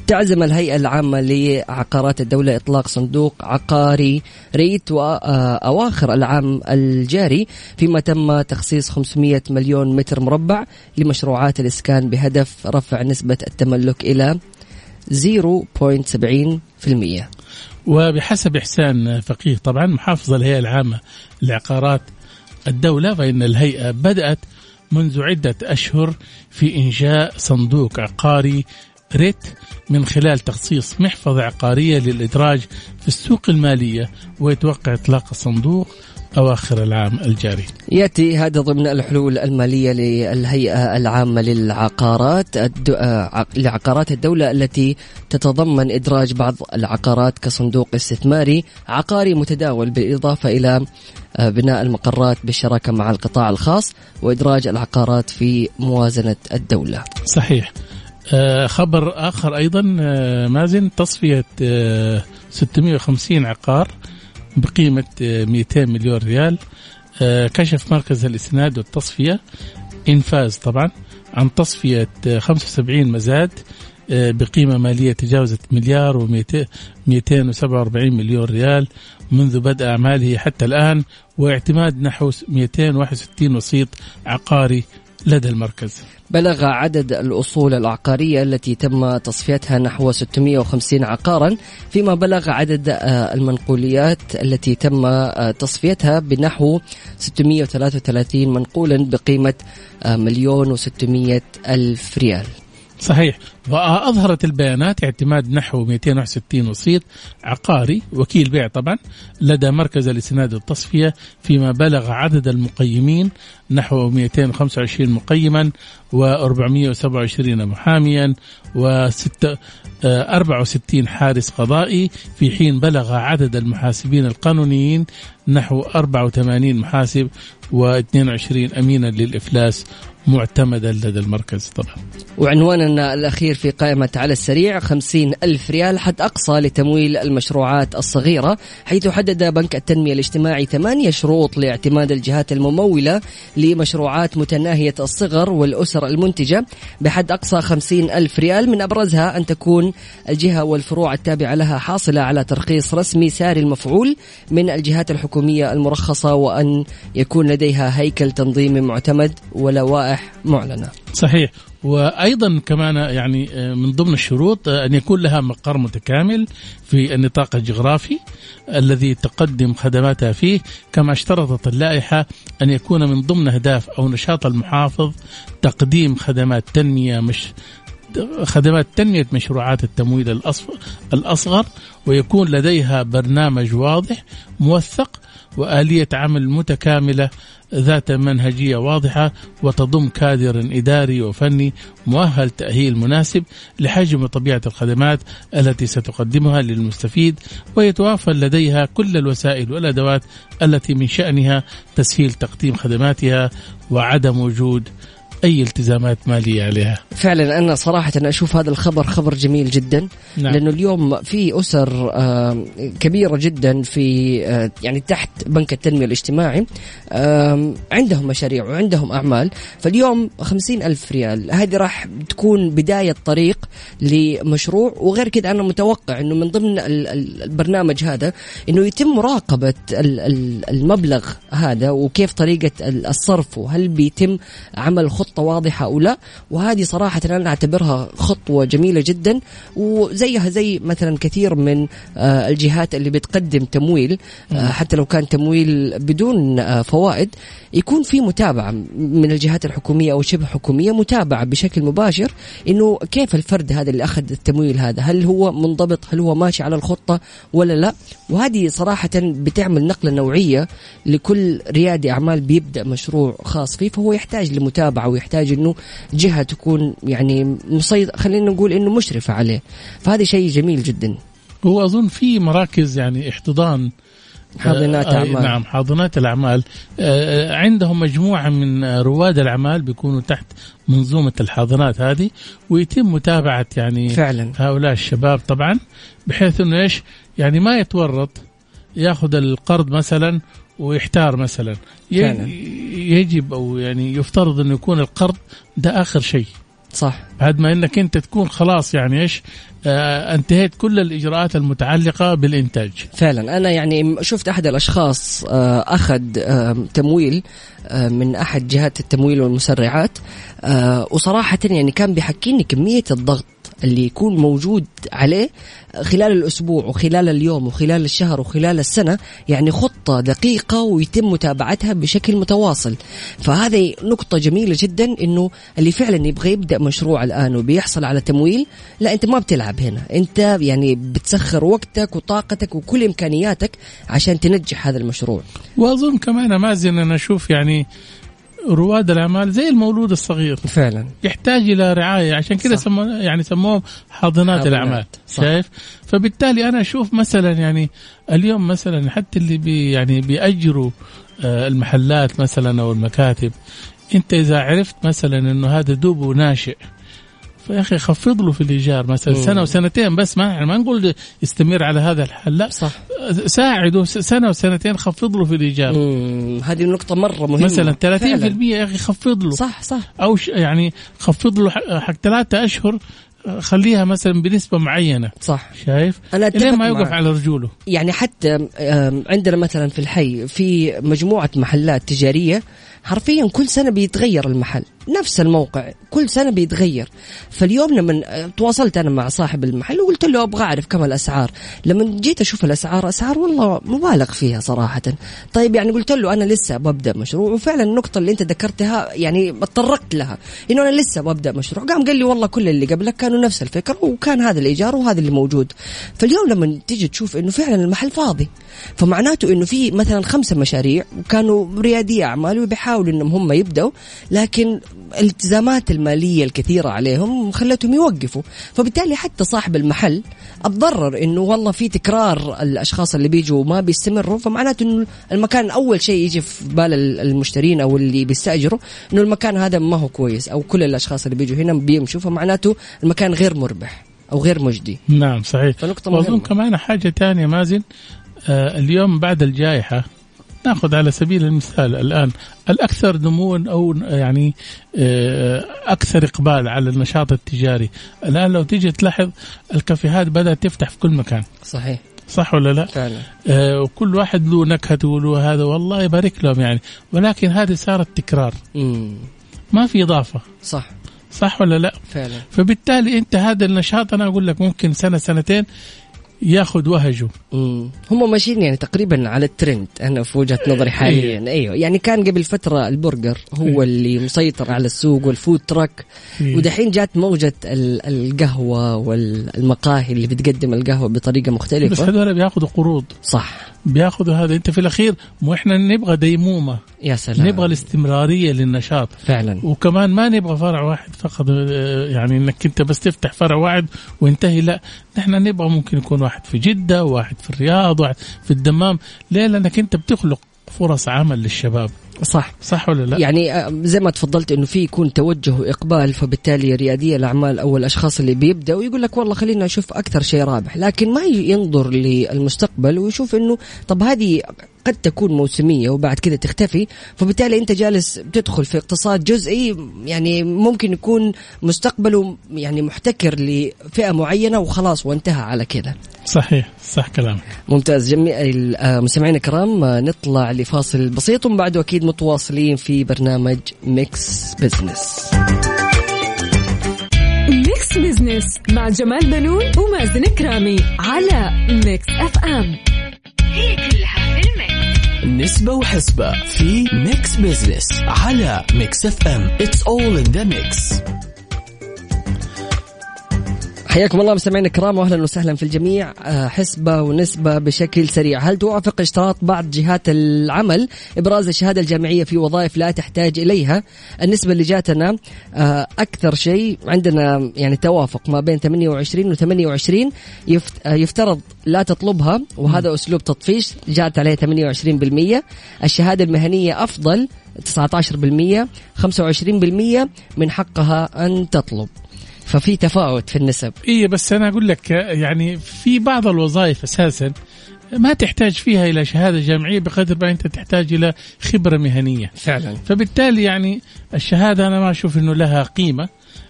تعزم الهيئة العامة لعقارات الدولة إطلاق صندوق عقاري ريت وأواخر العام الجاري فيما تم تخصيص 500 مليون متر مربع لمشروعات الإسكان بهدف رفع نسبة التملك إلى 0.70% وبحسب إحسان فقيه طبعا محافظ الهيئة العامة لعقارات الدولة فإن الهيئة بدأت منذ عدة أشهر في إنشاء صندوق عقاري ريت من خلال تخصيص محفظة عقارية للإدراج في السوق المالية ويتوقع إطلاق الصندوق أواخر العام الجاري. يأتي هذا ضمن الحلول المالية للهيئة العامة للعقارات الد... آه، عق- لعقارات الدولة التي تتضمن إدراج بعض العقارات كصندوق استثماري عقاري متداول بالإضافة إلى آه، بناء المقرات بالشراكة مع القطاع الخاص وإدراج العقارات في موازنة الدولة. صحيح. آه، خبر آخر أيضا آه، مازن تصفية آه، 650 عقار بقيمة آه، 200 مليون ريال. آه، كشف مركز الإسناد والتصفية. انفاز طبعا عن تصفية آه، 75 مزاد آه، بقيمة مالية تجاوزت مليار و247 مليون ريال منذ بدء أعماله حتى الآن واعتماد نحو 261 وسيط عقاري لدى المركز. بلغ عدد الأصول العقارية التي تم تصفيتها نحو 650 عقارا فيما بلغ عدد آه، المنقوليات التي تم آه، تصفيتها بنحو 633 منقولا بقيمة آه، مليون و600 ألف ريال. صحيح. وأظهرت البيانات اعتماد نحو 261 وسيط عقاري وكيل بيع طبعا لدى مركز الإسناد والتصفية فيما بلغ عدد المقيمين نحو 225 مقيما و427 محاميا و 64 حارس قضائي في حين بلغ عدد المحاسبين القانونيين نحو 84 محاسب و22 أمينا للإفلاس معتمدا لدى المركز. طبعا. وعنواننا الأخير في قائمة على السريع خمسين ألف ريال حد أقصى لتمويل المشروعات الصغيرة حيث حدد بنك التنمية الاجتماعي ثمانية شروط لاعتماد الجهات الممولة لمشروعات متناهية الصغر والأسر المنتجة بحد أقصى خمسين ألف ريال من أبرزها أن تكون الجهة والفروع التابعة لها حاصلة على ترخيص رسمي ساري المفعول من الجهات الحكومية المرخصة وأن يكون لديها هيكل تنظيمي معتمد ولوائح معلنة. صحيح. وأيضا كمان يعني آه، من ضمن الشروط آه، أن يكون لها مقر متكامل في النطاق الجغرافي الذي تقدم خدماتها فيه. كما اشترطت اللائحة أن يكون من ضمن أهداف أو نشاط المحافظ تقديم خدمات تنمية مش خدمات تنمية مشروعات التمويل الأصغر ويكون لديها برنامج واضح موثق وآلية عمل متكاملة ذات منهجية واضحة وتضم كادر إداري وفني مؤهل تأهيل مناسب لحجم وطبيعة الخدمات التي ستقدمها للمستفيد ويتوافر لديها كل الوسائل والأدوات التي من شأنها تسهيل تقديم خدماتها وعدم وجود أي التزامات مالية عليها. فعلا أنا صراحة أنا أشوف هذا الخبر خبر جميل جدا نعم. لأنه اليوم في أسر كبيرة جدا في آه، يعني تحت بنك التنمية الاجتماعي عندهم مشاريع وعندهم أعمال فاليوم خمسين ألف ريال هذه راح تكون بداية طريق لمشروع وغير كذا أنا متوقع إنه من ضمن البرنامج هذا إنه يتم مراقبة المبلغ هذا وكيف طريقة الصرف وهل بيتم عمل خطة خطة واضحة أو لا وهذه صراحة أنا أعتبرها خطوة جميلة جدا وزيها زي مثلا كثير من آه، الجهات اللي بتقدم تمويل آه، حتى لو كان تمويل بدون آه، فوائد يكون في متابعة من الجهات الحكومية أو شبه حكومية متابعة بشكل مباشر إنه كيف الفرد هذا اللي أخذ التمويل هذا هل هو منضبط هل هو ماشي على الخطة ولا لا؟ وهذه صراحة بتعمل نقلة نوعية لكل ريادي أعمال بيبدأ مشروع خاص فيه فهو يحتاج لمتابعة ويحتاج إنه جهة تكون يعني مصيد خلينا نقول إنه مشرفة عليه. فهذا شيء جميل جدا. هو أظن في مراكز يعني احتضان حاضنات آه، أعمال. نعم حاضنات الأعمال. آه، عندهم مجموعة من رواد الأعمال بيكونوا تحت منظومة الحاضنات هذه ويتم متابعة يعني فعلا. هؤلاء الشباب طبعا بحيث أنه إيش؟ يعني ما يتورط ياخذ القرض مثلا ويحتار مثلا. يجب أو يعني يفترض انه يكون القرض ده آخر شيء. صح. بعد ما إنك أنت تكون خلاص يعني إيش آه انتهيت كل الإجراءات المتعلقة بالإنتاج. فعلا. أنا يعني شفت أحد الأشخاص آه أخذ آه تمويل آه من أحد جهات التمويل والمسرعات آه وصراحه يعني كان بيحكيني كمية الضغط اللي يكون موجود عليه خلال الأسبوع وخلال اليوم وخلال الشهر وخلال السنة يعني خطة دقيقة ويتم متابعتها بشكل متواصل. فهذه نقطة جميلة جدا أنه اللي فعلا يبغى يبدأ مشروع الآن وبيحصل على تمويل لا أنت ما بتلعب هنا. أنت يعني بتسخر وقتك وطاقتك وكل إمكانياتك عشان تنجح هذا المشروع. وأظن كمان مازن أنا أشوف يعني رواد الأعمال زي المولود الصغير. فعلا. يحتاج إلى رعاية. عشان كذا سمو يعني سموهم حاضنات. الأعمال. صح. شايف؟ فبالتالي أنا أشوف مثلا يعني اليوم مثلا حتى اللي بي يعني بيأجروا آه، المحلات مثلا أو المكاتب أنت إذا عرفت مثلا إنه هذا دوبه ناشئ فيا أخي خفض له في الإيجار مثلا سنة وسنتين بس ما يعني ما نقول يستمر على هذا الحل لا. صح. ساعده سنة وسنتين خفض له في الإيجار. هذه النقطه مرة مهمة. مثلا 30% يا أخي خفض له صح صح. أو يعني خفض له حق ثلاثة أشهر خليها مثلا بنسبة معينة. صح. شايف؟ أنا لين ما يوقف على رجوله. يعني حتى عندنا مثلا في الحي في مجموعة محلات تجارية حرفيا كل سنة بيتغير المحل نفس الموقع كل سنة بيتغير. فاليوم لما تواصلت أنا مع صاحب المحل وقلت له أبغى أعرف كم الأسعار. لما جيت أشوف الأسعار أسعار والله مبالغ فيها صراحة. طيب يعني قلت له أنا لسه ببدا مشروع وفعلا النقطة اللي أنت ذكرتها يعني تطرقت لها إنه أنا لسه ببدا مشروع. قام قال لي والله كل اللي قبلك كانوا نفس الفكرة وكان هذا الإيجار وهذا اللي موجود. فاليوم لما تيجي تشوف إنه فعلا المحل فاضي فمعناته إنه في مثلا خمسة مشاريع وكانوا ريادية أعمال وبيحاولوا إنهم هم يبدأوا لكن الالتزامات المالية الكثيرة عليهم خلتهم يوقفوا. فبالتالي حتى صاحب المحل أتضرر إنه والله في تكرار الأشخاص اللي بيجوا وما بيستمروا فمعناته إنه المكان أول شيء يجي في بال المشترين أو اللي بيستأجروا إنه المكان هذا ما هو كويس أو كل الأشخاص اللي بيجوا هنا بيمشوا فمعناته المكان غير مربح أو غير مجدي. نعم صحيح. فنقطة وأظن مهمة. كمان حاجة ثانية مازن آه اليوم بعد الجائحة ناخذ على سبيل المثال الآن الأكثر نموا أو يعني آه، أكثر إقبال على النشاط التجاري. الآن لو تيجي تلاحظ الكافيهات بدأت تفتح في كل مكان. صحيح. صح ولا لا؟ فعلا. آه وكل واحد له نكهته وله هذا والله يبارك لهم يعني. ولكن هذه صارت تكرار. امم ما في إضافة. صح. صح ولا لا؟ فعلا. فبالتالي أنت هذا النشاط أنا أقول لك ممكن سنة سنتين ياخذ وهجه. مم. هم ماشيين يعني تقريبا على الترند أنا في وجهة نظري حاليا. أيوه يعني كان قبل فترة البرجر هو اللي مسيطر على السوق وال food truck إيه. ودحين جات موجة ال- القهوة والمقاهي اللي بتقدم القهوة بطريقة بس مختلفه هذول بياخذوا قروض. صح. بياخذوا هذا. انت في الأخير مو إحنا نبغى ديمومة. يا سلام. نبغى الاستمرارية للنشاط. فعلا. وكمان ما نبغى فرع واحد فقط آه، يعني إنك أنت بس تفتح فرع واحد وينتهي لا نحن نبغى ممكن يكون واحد في جدة واحد في الرياض واحد في الدمام. ليه؟ لأنك أنت بتخلق فرص عمل للشباب. صح. صح ولا لا؟ يعني آه، زي ما تفضلت إنه في يكون توجه وإقبال فبالتالي ريادي الأعمال أو الأشخاص اللي بيبدأوا يقول لك والله خلينا نشوف أكثر شيء رابح لكن ما ينظر للمستقبل ويشوف إنه طب هذه قد تكون موسمية وبعد كذا تختفي فبالتالي أنت جالس بتدخل في اقتصاد جزئي يعني ممكن يكون مستقبله يعني محتكر لفئة معينة وخلاص وانتهى على كذا صحيح صح كلامك. ممتاز جميع المستمعين الكرام آه، نطلع لفاصل بسيط ومن بعده أكيد متواصلين في برنامج Mix Business Mix Business مع جمال بنون ومازن كرامي على Mix FM هي كلها في ال mix. نسبة وحسبة في Mix Business على Mix FM it's all in the mix حياكم الله مستمعينا الكرام واهلا وسهلا في الجميع. آه، حسبة ونسبة بشكل سريع. هل توافق اشتراط بعض جهات العمل؟ إبراز الشهادة الجامعية في وظائف لا تحتاج إليها. النسبة اللي جاتنا آه، أكثر شيء عندنا يعني توافق ما بين 28 و 28 يفت- آه، يفترض لا تطلبها وهذا أسلوب تطفيش. جات عليه 28% الشهادة المهنية أفضل 19% 25% من حقها أن تطلب. ففي تفاوت في النسب. اي بس أنا أقول لك يعني في بعض الوظائف أساسا ما تحتاج فيها إلى شهادة جامعية بقدر ما أنت تحتاج إلى خبرة مهنية. فعلا. فبالتالي يعني الشهادة أنا ما أشوف إنه لها قيمة.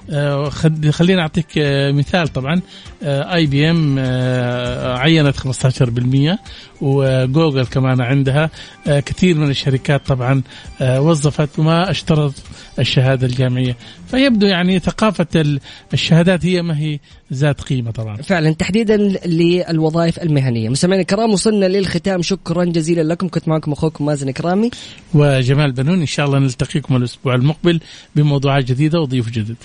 آه، خليني أعطيك آه، مثال طبعا. اي بي ام عينت 15% وجوجل كمان عندها. آه، كثير من الشركات طبعا وظفت وما اشترط الشهادة الجامعية. فيبدو يعني ثقافة ال- الشهادات هي ما هي ذات قيمة طبعا. فعلا تحديدا للوظائف المهنية. مستمعينا الكرام وصلنا للختام. شكرا جزيلا لكم. كنت معكم أخوكم مازن كرامي وجمال بنون إن شاء الله نلتقيكم الأسبوع المقبل بموضوعات جديدة وضيوف جدد.